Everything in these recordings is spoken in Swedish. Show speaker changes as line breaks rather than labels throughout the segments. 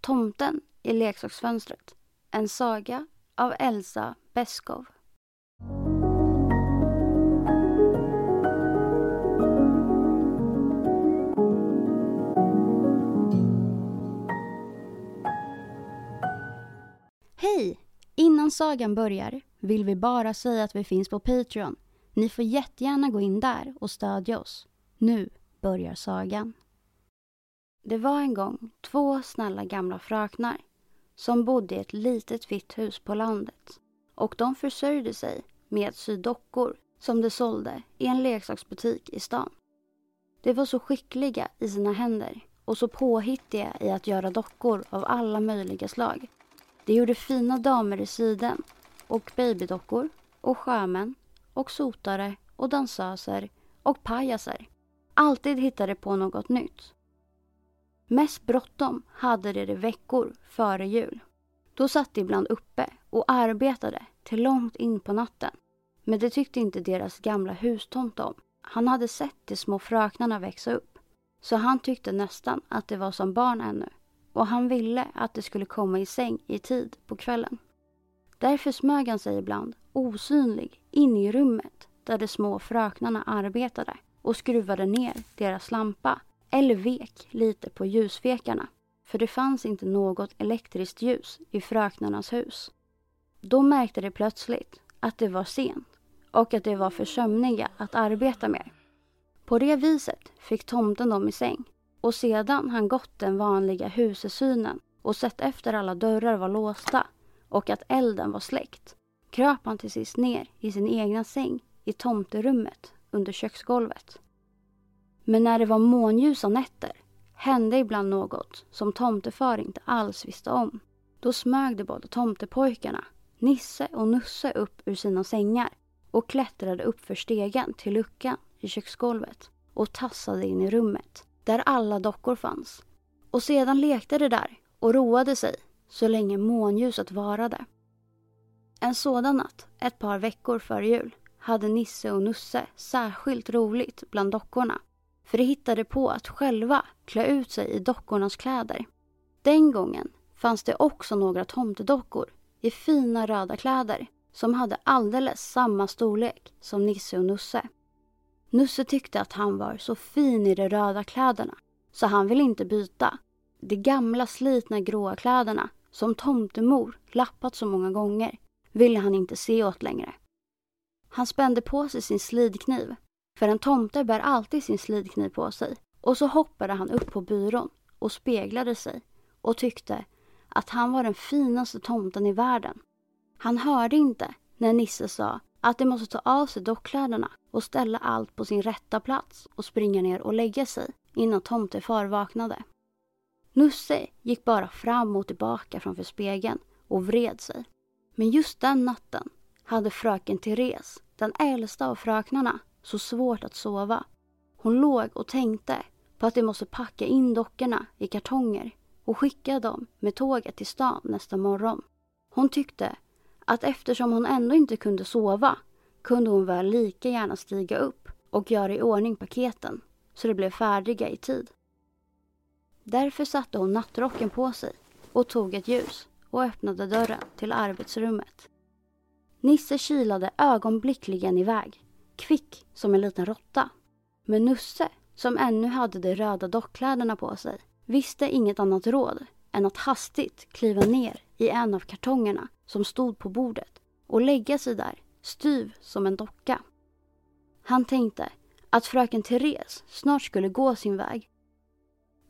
Tomten i leksaksfönstret. En saga av Elsa Beskow. Hej! Innan sagan börjar vill vi bara säga att vi finns på Patreon. Ni får jättegärna gå in där och stödja oss. Nu börjar sagan. Det var en gång två snälla gamla fröknar som bodde i ett litet vitt hus på landet. Och de försörjde sig med att sy dockor som de sålde i en leksaksbutik i stan. De var så skickliga i sina händer och så påhittiga i att göra dockor av alla möjliga slag. De gjorde fina damer i siden och babydockor och sjömän och sotare och dansöser och pajaser. Alltid hittade på något nytt. Mest bråttom hade de det veckor före jul. Då satt de ibland uppe och arbetade till långt in på natten. Men det tyckte inte deras gamla hustomte om. Han hade sett de små fröknarna växa upp. Så han tyckte nästan att det var som barn ännu. Och han ville att de skulle komma i säng i tid på kvällen. Därför smög han sig ibland, osynlig, in i rummet där de små fröknarna arbetade och skruvade ner deras lampa eller vek lite på ljusfekarna. För det fanns inte något elektriskt ljus i fröknarnas hus. Då märkte de plötsligt att det var sent och att de var för sömniga att arbeta med. På det viset fick tomten dem i säng och sedan han gått den vanliga husesynen och sett efter alla dörrar var låsta och att elden var släckt kröp han till sist ner i sin egna säng i tomterummet under köksgolvet. Men när det var månljusa nätter hände ibland något som tomtefar inte alls visste om. Då smög de båda tomtepojkarna, Nisse och Nusse, upp ur sina sängar och klättrade upp för stegen till luckan i köksgolvet och tassade in i rummet där alla dockor fanns. Och sedan lekte de där och roade sig så länge månljuset varade. En sådan natt, ett par veckor före jul, hade Nisse och Nusse särskilt roligt bland dockorna för de hittade på att själva klä ut sig i dockornas kläder. Den gången fanns det också några tomtedockor i fina röda kläder som hade alldeles samma storlek som Nisse och Nusse. Nusse tyckte att han var så fin i de röda kläderna så han ville inte byta. De gamla slitna gråa kläderna som tomtemor lappat så många gånger ville han inte se åt längre. Han spände på sig sin slidkniv för en tomte bär alltid sin slidkniv på sig. Och så hoppade han upp på byrån och speglade sig och tyckte att han var den finaste tomten i världen. Han hörde inte när Nisse sa att de måste ta av sig dockkläderna och ställa allt på sin rätta plats och springa ner och lägga sig innan tomtefar vaknade. Nusse gick bara fram och tillbaka framför spegeln och vred sig. Men just den natten hade fröken Therese, den äldsta av fröknarna, så svårt att sova. Hon låg och tänkte på att de måste packa in dockorna i kartonger och skicka dem med tåget till stan nästa morgon. Hon tyckte att eftersom hon ändå inte kunde sova kunde hon väl lika gärna stiga upp och göra i ordning paketen så de blev färdiga i tid. Därför satte hon nattrocken på sig och tog ett ljus och öppnade dörren till arbetsrummet. Nisse kilade ögonblickligen iväg, kvick som en liten råtta. Men Nusse, som ännu hade de röda dockkläderna på sig, visste inget annat råd än att hastigt kliva ner i en av kartongerna som stod på bordet och lägga sig där, styv som en docka. Han tänkte att fröken Therese snart skulle gå sin väg.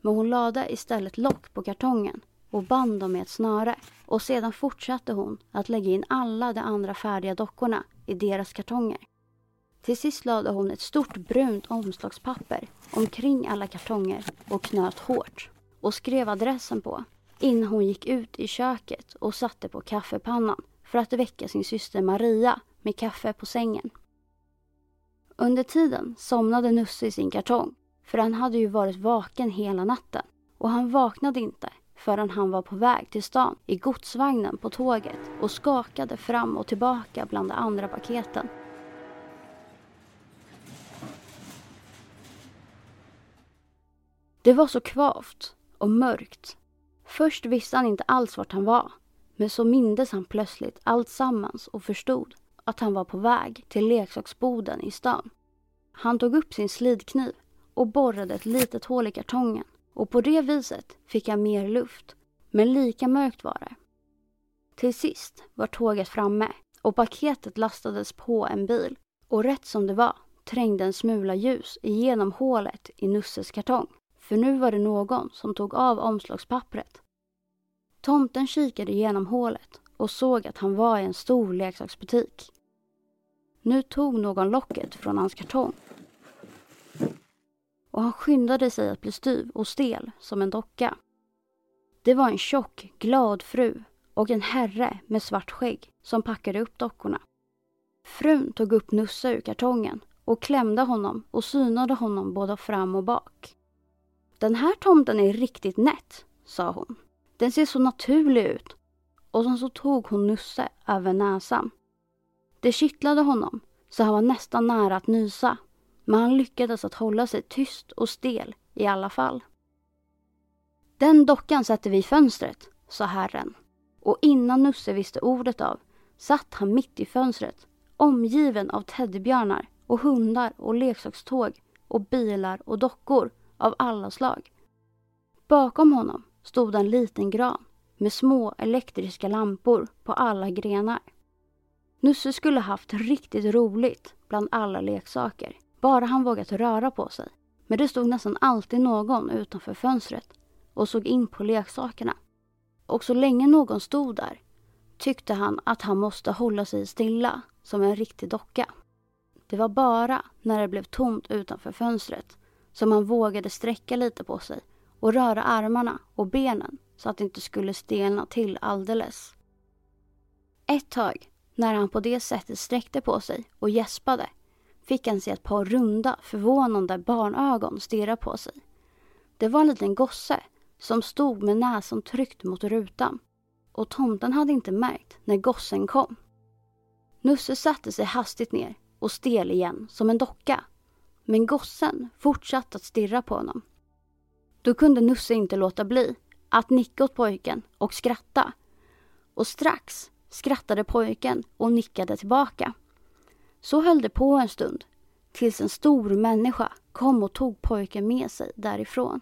Men hon lade istället lock på kartongen och band dem med ett snöre och sedan fortsatte hon att lägga in alla de andra färdiga dockorna i deras kartonger. Till sist lade hon ett stort brunt omslagspapper omkring alla kartonger och knöt hårt och skrev adressen på innan hon gick ut i köket och satte på kaffepannan för att väcka sin syster Maria med kaffe på sängen. Under tiden somnade Nusse i sin kartong för han hade ju varit vaken hela natten och han vaknade inte förrän han var på väg till stan i godsvagnen på tåget och skakade fram och tillbaka bland de andra paketen. Det var så kvavt och mörkt. Först visste han inte alls vart han var. Men så mindes han plötsligt allt sammans och förstod att han var på väg till leksaksboden i stan. Han tog upp sin slidkniv och borrade ett litet hål i kartongen och på det viset fick han mer luft. Men lika mörkt var det. Till sist var tåget framme och paketet lastades på en bil och rätt som det var trängde en smula ljus igenom hålet i Nusses kartong. För nu var det någon som tog av omslagspappret. Tomten kikade genom hålet och såg att han var i en stor leksaksbutik. Nu tog någon locket från hans kartong. Och han skyndade sig att bli styv och stel som en docka. Det var en tjock, glad fru och en herre med svart skägg som packade upp dockorna. Frun tog upp Nusse ur kartongen och klämde honom och synade honom både fram och bak. Den här tomten är riktigt nätt, sa hon. Den ser så naturlig ut. Och sen så tog hon Nusse över näsan. Det kittlade honom så han var nästan nära att nysa. Men han lyckades att hålla sig tyst och stel i alla fall. Den dockan sätter vi i fönstret, sa herren. Och innan Nusse visste ordet av satt han mitt i fönstret omgiven av teddybjörnar och hundar och leksakståg och bilar och dockor av alla slag. Bakom honom stod en liten gran med små elektriska lampor på alla grenar. Nusse skulle haft riktigt roligt bland alla leksaker, bara han vågat röra på sig. Men det stod nästan alltid någon utanför fönstret och såg in på leksakerna. Och så länge någon stod där tyckte han att han måste hålla sig stilla som en riktig docka. Det var bara när det blev tomt utanför fönstret som han vågade sträcka lite på sig och röra armarna och benen så att det inte skulle stelna till alldeles. Ett tag, när han på det sättet sträckte på sig och gäspade, fick han se ett par runda, förvånande barnögon stirra på sig. Det var en liten gosse som stod med näsan tryckt mot rutan och tomten hade inte märkt när gossen kom. Nusse satte sig hastigt ner och stel igen som en docka. Men gossen fortsatte att stirra på honom då kunde Nusse inte låta bli att nicka åt pojken och skratta. Och strax skrattade pojken och nickade tillbaka. Så höll det på en stund tills en stor människa kom och tog pojken med sig därifrån.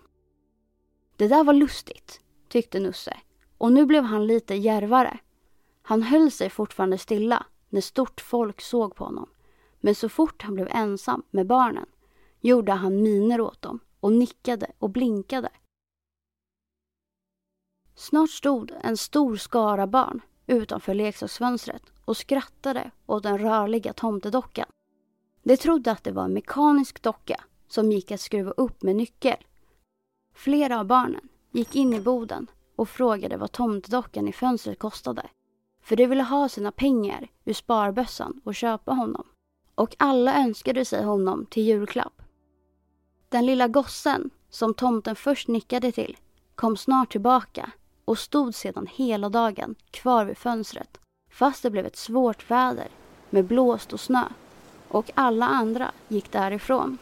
Det där var lustigt, tyckte Nusse och nu blev han lite järvare. Han höll sig fortfarande stilla när stort folk såg på honom. Men så fort han blev ensam med barnen gjorde han miner åt dem och nickade och blinkade. Snart stod en stor skara barn utanför leksaksfönstret och skrattade åt den rörliga tomtedockan. De trodde att det var en mekanisk docka som gick att skruva upp med nyckel. Flera av barnen gick in i boden och frågade vad tomtedockan i fönstret kostade. För de ville ha sina pengar ur sparbössan och köpa honom. Och alla önskade sig honom till julklapp. Den lilla gossen, som tomten först nickade till, kom snart tillbaka och stod sedan hela dagen kvar vid fönstret fast det blev ett svårt väder med blåst och snö och alla andra gick därifrån.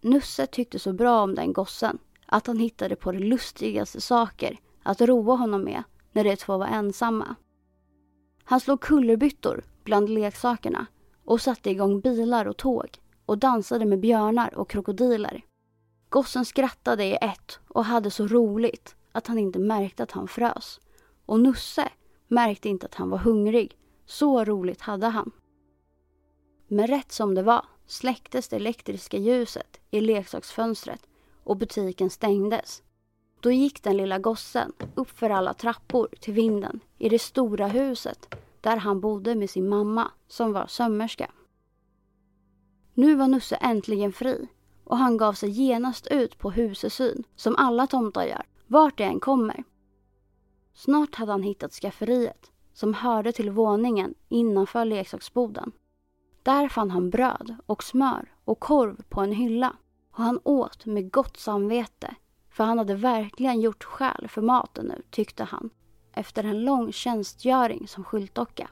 Nusse tyckte så bra om den gossen att han hittade på de lustigaste saker att roa honom med när de två var ensamma. Han slog kullerbyttor bland leksakerna och satte igång bilar och tåg och dansade med björnar och krokodiler. Gossen skrattade i ett och hade så roligt att han inte märkte att han frös. Och Nusse märkte inte att han var hungrig. Så roligt hade han. Men rätt som det var släcktes det elektriska ljuset i leksaksfönstret och butiken stängdes. Då gick den lilla gossen upp för alla trappor till vinden i det stora huset där han bodde med sin mamma som var sömmerska. Nu var Nusse äntligen fri och han gav sig genast ut på husesyn som alla tomtar gör, vart de än kommer. Snart hade han hittat skafferiet som hörde till våningen innanför leksaksboden. Där fann han bröd och smör och korv på en hylla och han åt med gott samvete för han hade verkligen gjort skäl för maten nu, tyckte han efter en lång tjänstgöring som skyltdocka.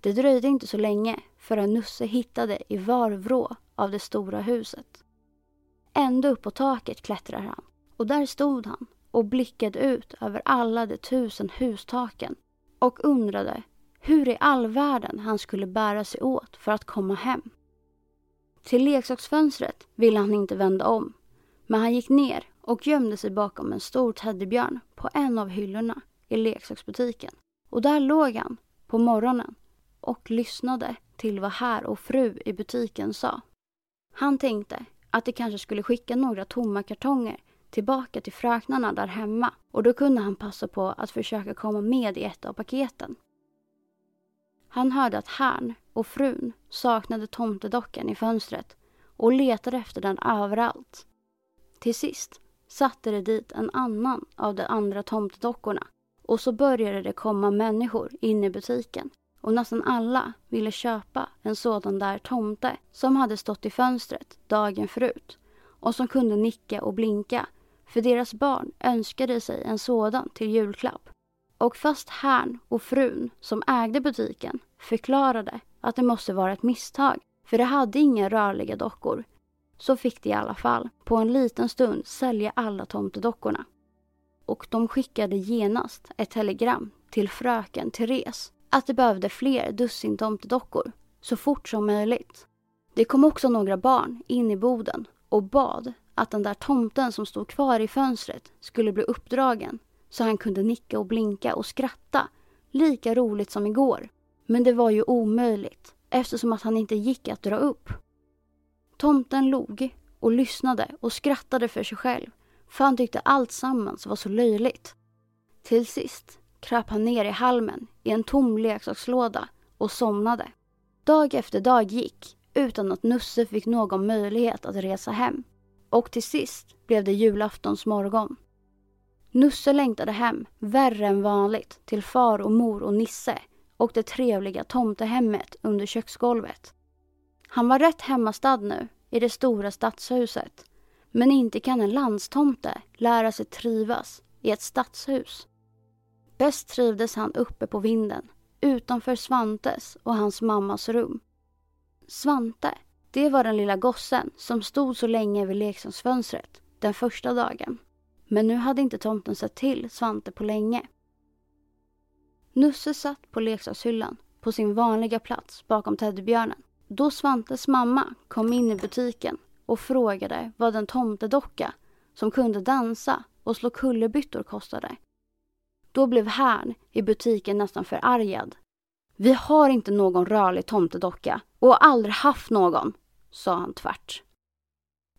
Det dröjde inte så länge förrän Nusse hittade i var vrå av det stora huset. Ända upp på taket klättrar han och där stod han och blickade ut över alla de tusen hustaken och undrade hur i all världen han skulle bära sig åt för att komma hem. Till leksaksfönstret ville han inte vända om men han gick ner och gömde sig bakom en stor teddybjörn på en av hyllorna i leksaksbutiken. Och där låg han på morgonen och lyssnade till vad herr och fru i butiken sa. Han tänkte att de kanske skulle skicka några tomma kartonger tillbaka till fröknarna där hemma och då kunde han passa på att försöka komma med i ett av paketen. Han hörde att herrn och frun saknade tomtedockan i fönstret och letade efter den överallt. Till sist satte de dit en annan av de andra tomtedockorna och så började det komma människor in i butiken och nästan alla ville köpa en sådan där tomte som hade stått i fönstret dagen förut och som kunde nicka och blinka för deras barn önskade sig en sådan till julklapp. Och fast herrn och frun som ägde butiken förklarade att det måste vara ett misstag för de hade inga rörliga dockor så fick de i alla fall på en liten stund sälja alla tomtedockorna. Och de skickade genast ett telegram till fröken Therese att de behövde fler dussin tomtedockor så fort som möjligt. Det kom också några barn in i boden och bad att den där tomten som stod kvar i fönstret skulle bli uppdragen så han kunde nicka och blinka och skratta lika roligt som igår. Men det var ju omöjligt eftersom att han inte gick att dra upp. Tomten log och lyssnade och skrattade för sig själv för han tyckte allt sammans var så löjligt. Till sist kröp han ner i halmen i en tom leksakslåda och somnade. Dag efter dag gick utan att Nusse fick någon möjlighet att resa hem. Och till sist blev det julaftons morgon. Nusse längtade hem, värre än vanligt, till far och mor och Nisse och det trevliga tomtehemmet under köksgolvet. Han var rätt hemmastad nu i det stora stadshuset. Men inte kan en landstomte lära sig trivas i ett stadshus. Bäst trivdes han uppe på vinden, utanför Svantes och hans mammas rum. Svante, det var den lilla gossen som stod så länge vid leksaksfönstret den första dagen. Men nu hade inte tomten sett till Svante på länge. Nusse satt på leksakshyllan på sin vanliga plats bakom teddybjörnen. Då Svantes mamma kom in i butiken och frågade vad en tomtedocka som kunde dansa och slå kullerbyttor kostade. Då blev Härn i butiken nästan förargad. Vi har inte någon rörlig tomtedocka och har aldrig haft någon, sa han tvärt.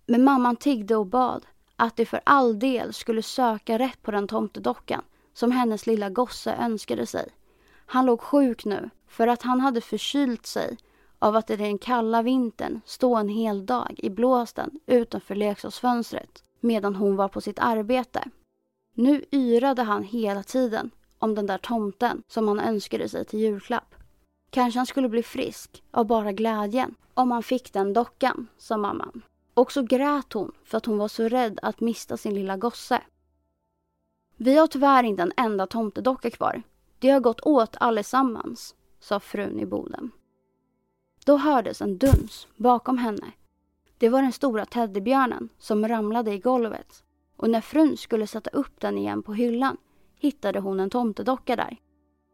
Men mamman tiggde och bad att de för all del skulle söka rätt på den tomtedockan som hennes lilla gosse önskade sig. Han låg sjuk nu för att han hade förkylt sig av att i den kalla vintern stå en hel dag i blåsten utanför leksaksfönstret medan hon var på sitt arbete. Nu yrade han hela tiden om den där tomten som han önskade sig till julklapp. Kanske han skulle bli frisk av bara glädjen om han fick den dockan, sa mamman. Och så grät hon för att hon var så rädd att mista sin lilla gosse. Vi har tyvärr inte en enda tomtedocka kvar. Det har gått åt allesammans, sa frun i boden. Då hördes en duns bakom henne. Det var den stora teddybjörnen som ramlade i golvet och när frun skulle sätta upp den igen på hyllan hittade hon en tomtedocka där.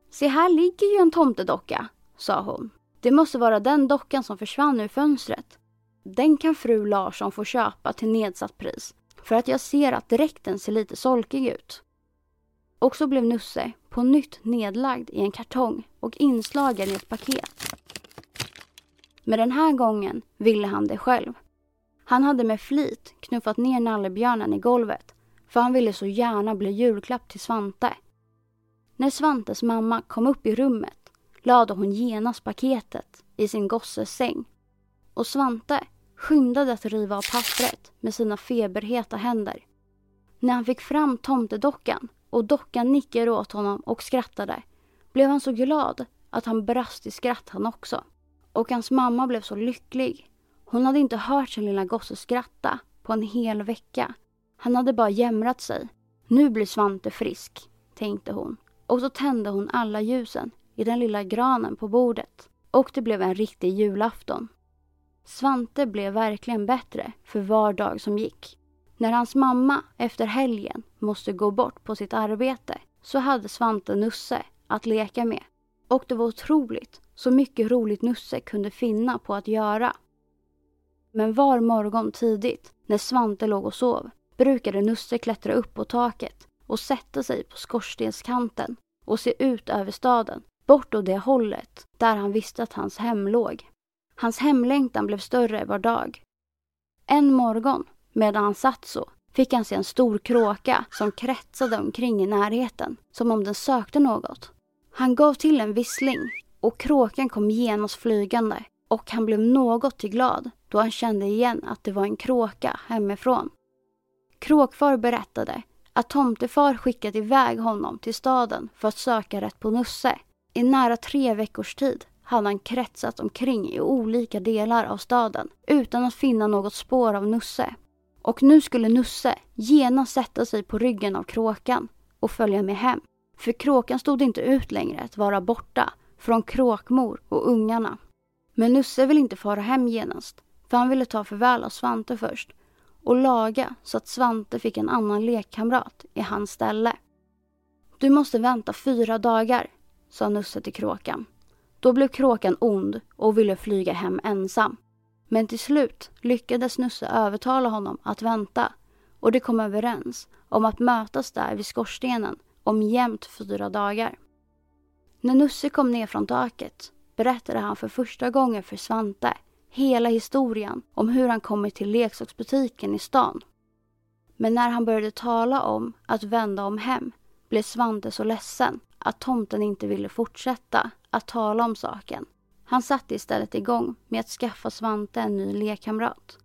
Se här ligger ju en tomtedocka, sa hon. Det måste vara den dockan som försvann ur fönstret. Den kan fru Larsson få köpa till nedsatt pris för att jag ser att dräkten ser lite solkig ut. Och så blev Nusse på nytt nedlagd i en kartong och inslagen i ett paket. Men den här gången ville han det själv. Han hade med flit knuffat ner nallebjörnen i golvet för han ville så gärna bli julklapp till Svante. När Svantes mamma kom upp i rummet lade hon genast paketet i sin gosses säng. Och Svante skyndade att riva av pappret med sina feberheta händer. När han fick fram tomtedockan och dockan nickade åt honom och skrattade blev han så glad att han brast i skratt han också. Och hans mamma blev så lycklig. Hon hade inte hört sin lilla gosse skratta på en hel vecka. Han hade bara jämrat sig. Nu blir Svante frisk, tänkte hon. Och så tände hon alla ljusen i den lilla granen på bordet. Och det blev en riktig julafton. Svante blev verkligen bättre för var dag som gick. När hans mamma efter helgen måste gå bort på sitt arbete så hade Svante Nusse att leka med. Och det var otroligt så mycket roligt Nusse kunde finna på att göra. Men var morgon tidigt, när Svante låg och sov, brukade Nusse klättra upp på taket och sätta sig på skorstenskanten och se ut över staden, bort åt det hållet där han visste att hans hem låg. Hans hemlängtan blev större var dag. En morgon, medan han satt så, fick han se en stor kråka som kretsade omkring i närheten, som om den sökte något. Han gav till en vissling och kråkan kom genast flygande och han blev något till glad då han kände igen att det var en kråka hemifrån. Kråkfar berättade att tomtefar skickat iväg honom till staden för att söka rätt på Nusse. I nära tre veckors tid hade han kretsat omkring i olika delar av staden utan att finna något spår av Nusse. Och nu skulle Nusse genast sätta sig på ryggen av kråkan och följa med hem. För kråkan stod inte ut längre att vara borta från kråkmor och ungarna. Men Nusse vill inte fara hem genast för han ville ta farväl av Svante först och laga så att Svante fick en annan lekkamrat i hans ställe. Du måste vänta fyra dagar, sa Nusse till kråkan. Då blev kråkan ond och ville flyga hem ensam. Men till slut lyckades Nusse övertala honom att vänta och de kom överens om att mötas där vid skorstenen om jämnt fyra dagar. När Nusse kom ner från taket berättade han för första gången för Svante hela historien om hur han kommit till leksaksbutiken i stan. Men när han började tala om att vända om hem blev Svante så ledsen att tomten inte ville fortsätta att tala om saken. Han satte istället igång med att skaffa Svante en ny lekkamrat.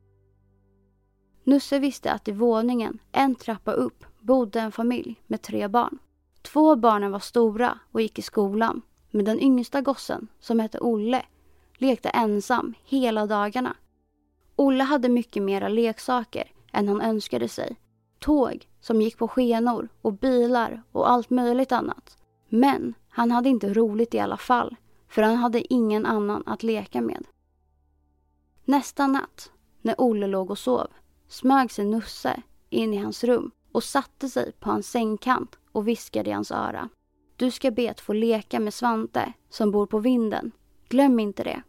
Nusse visste att i våningen, en trappa upp, bodde en familj med tre barn. Två barnen var stora och gick i skolan, men den yngsta gossen, som hette Olle, lekte ensam hela dagarna. Olle hade mycket mera leksaker än han önskade sig. Tåg som gick på skenor och bilar och allt möjligt annat. Men han hade inte roligt i alla fall, för han hade ingen annan att leka med. Nästa natt, när Olle låg och sov, smög sig Nusse in i hans rum och satte sig på hans sängkant och viskade i hans öra. Du ska be att få leka med Svante som bor på vinden. Glöm inte det.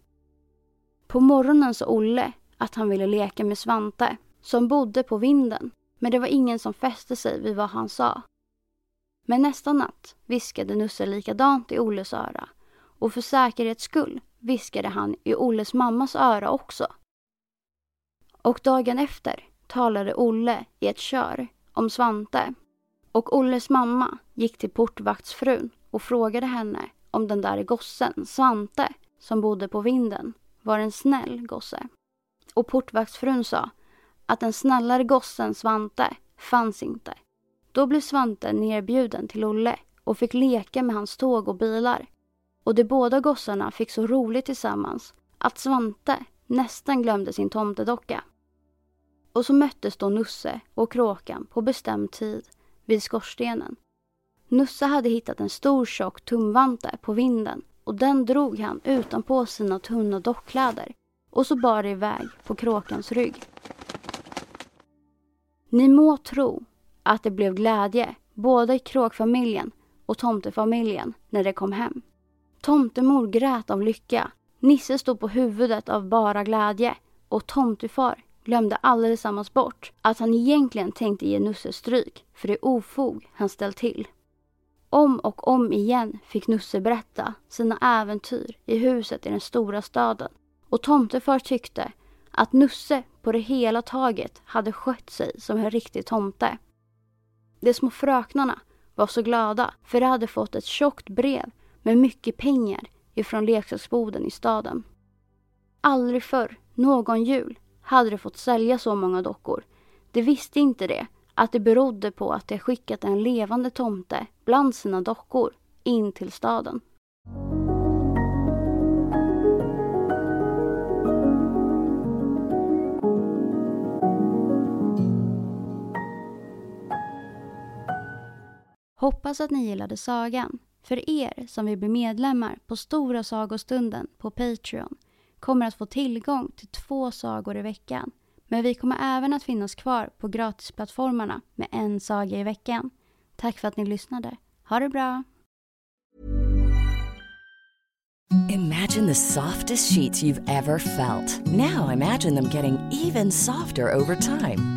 På morgonen sa Olle att han ville leka med Svante som bodde på vinden. Men det var ingen som fäste sig vid vad han sa. Men nästa natt viskade Nusse likadant i Olles öra och för säkerhets skull viskade han i Olles mammas öra också. Och dagen efter talade Olle i ett kör om Svante. Och Olles mamma gick till portvaktsfrun och frågade henne om den där gossen, Svante, som bodde på vinden, var en snäll gosse. Och portvaktsfrun sa att den snällare gossen Svante fanns inte. Då blev Svante nerbjuden till Olle och fick leka med hans tåg och bilar. Och de båda gossarna fick så roligt tillsammans att Svante nästan glömde sin tomtedocka. Och så möttes då Nusse och Kråkan på bestämd tid vid skorstenen. Nusse hade hittat en stor tjock tumvante på vinden och den drog han utanpå sina tunna dockkläder. och så bar det iväg på kråkans rygg. Ni må tro att det blev glädje både i kråkfamiljen och tomtefamiljen när det kom hem. Tomtemor grät av lycka, Nisse stod på huvudet av bara glädje och tomtefar glömde alldeles bort att han egentligen tänkte ge Nusse stryk för det ofog han ställt till. Om och om igen fick Nusse berätta sina äventyr i huset i den stora staden och tomtefar tyckte att Nusse på det hela taget hade skött sig som en riktig tomte. De små fröknarna var så glada för de hade fått ett tjockt brev med mycket pengar ifrån leksaksboden i staden. Aldrig förr, någon jul, hade de fått sälja så många dockor. De visste inte det, att det berodde på att de skickat en levande tomte bland sina dockor in till staden. Hoppas att ni gillade sagan. För er som vill bli medlemmar på Stora sagostunden på Patreon kommer att få tillgång till två sagor i veckan. Men vi kommer även att finnas kvar på gratisplattformarna med en saga i veckan. Tack för att ni lyssnade. Ha det bra!
Imagine the softest sheets you've ever felt. Now imagine them getting even softer over time.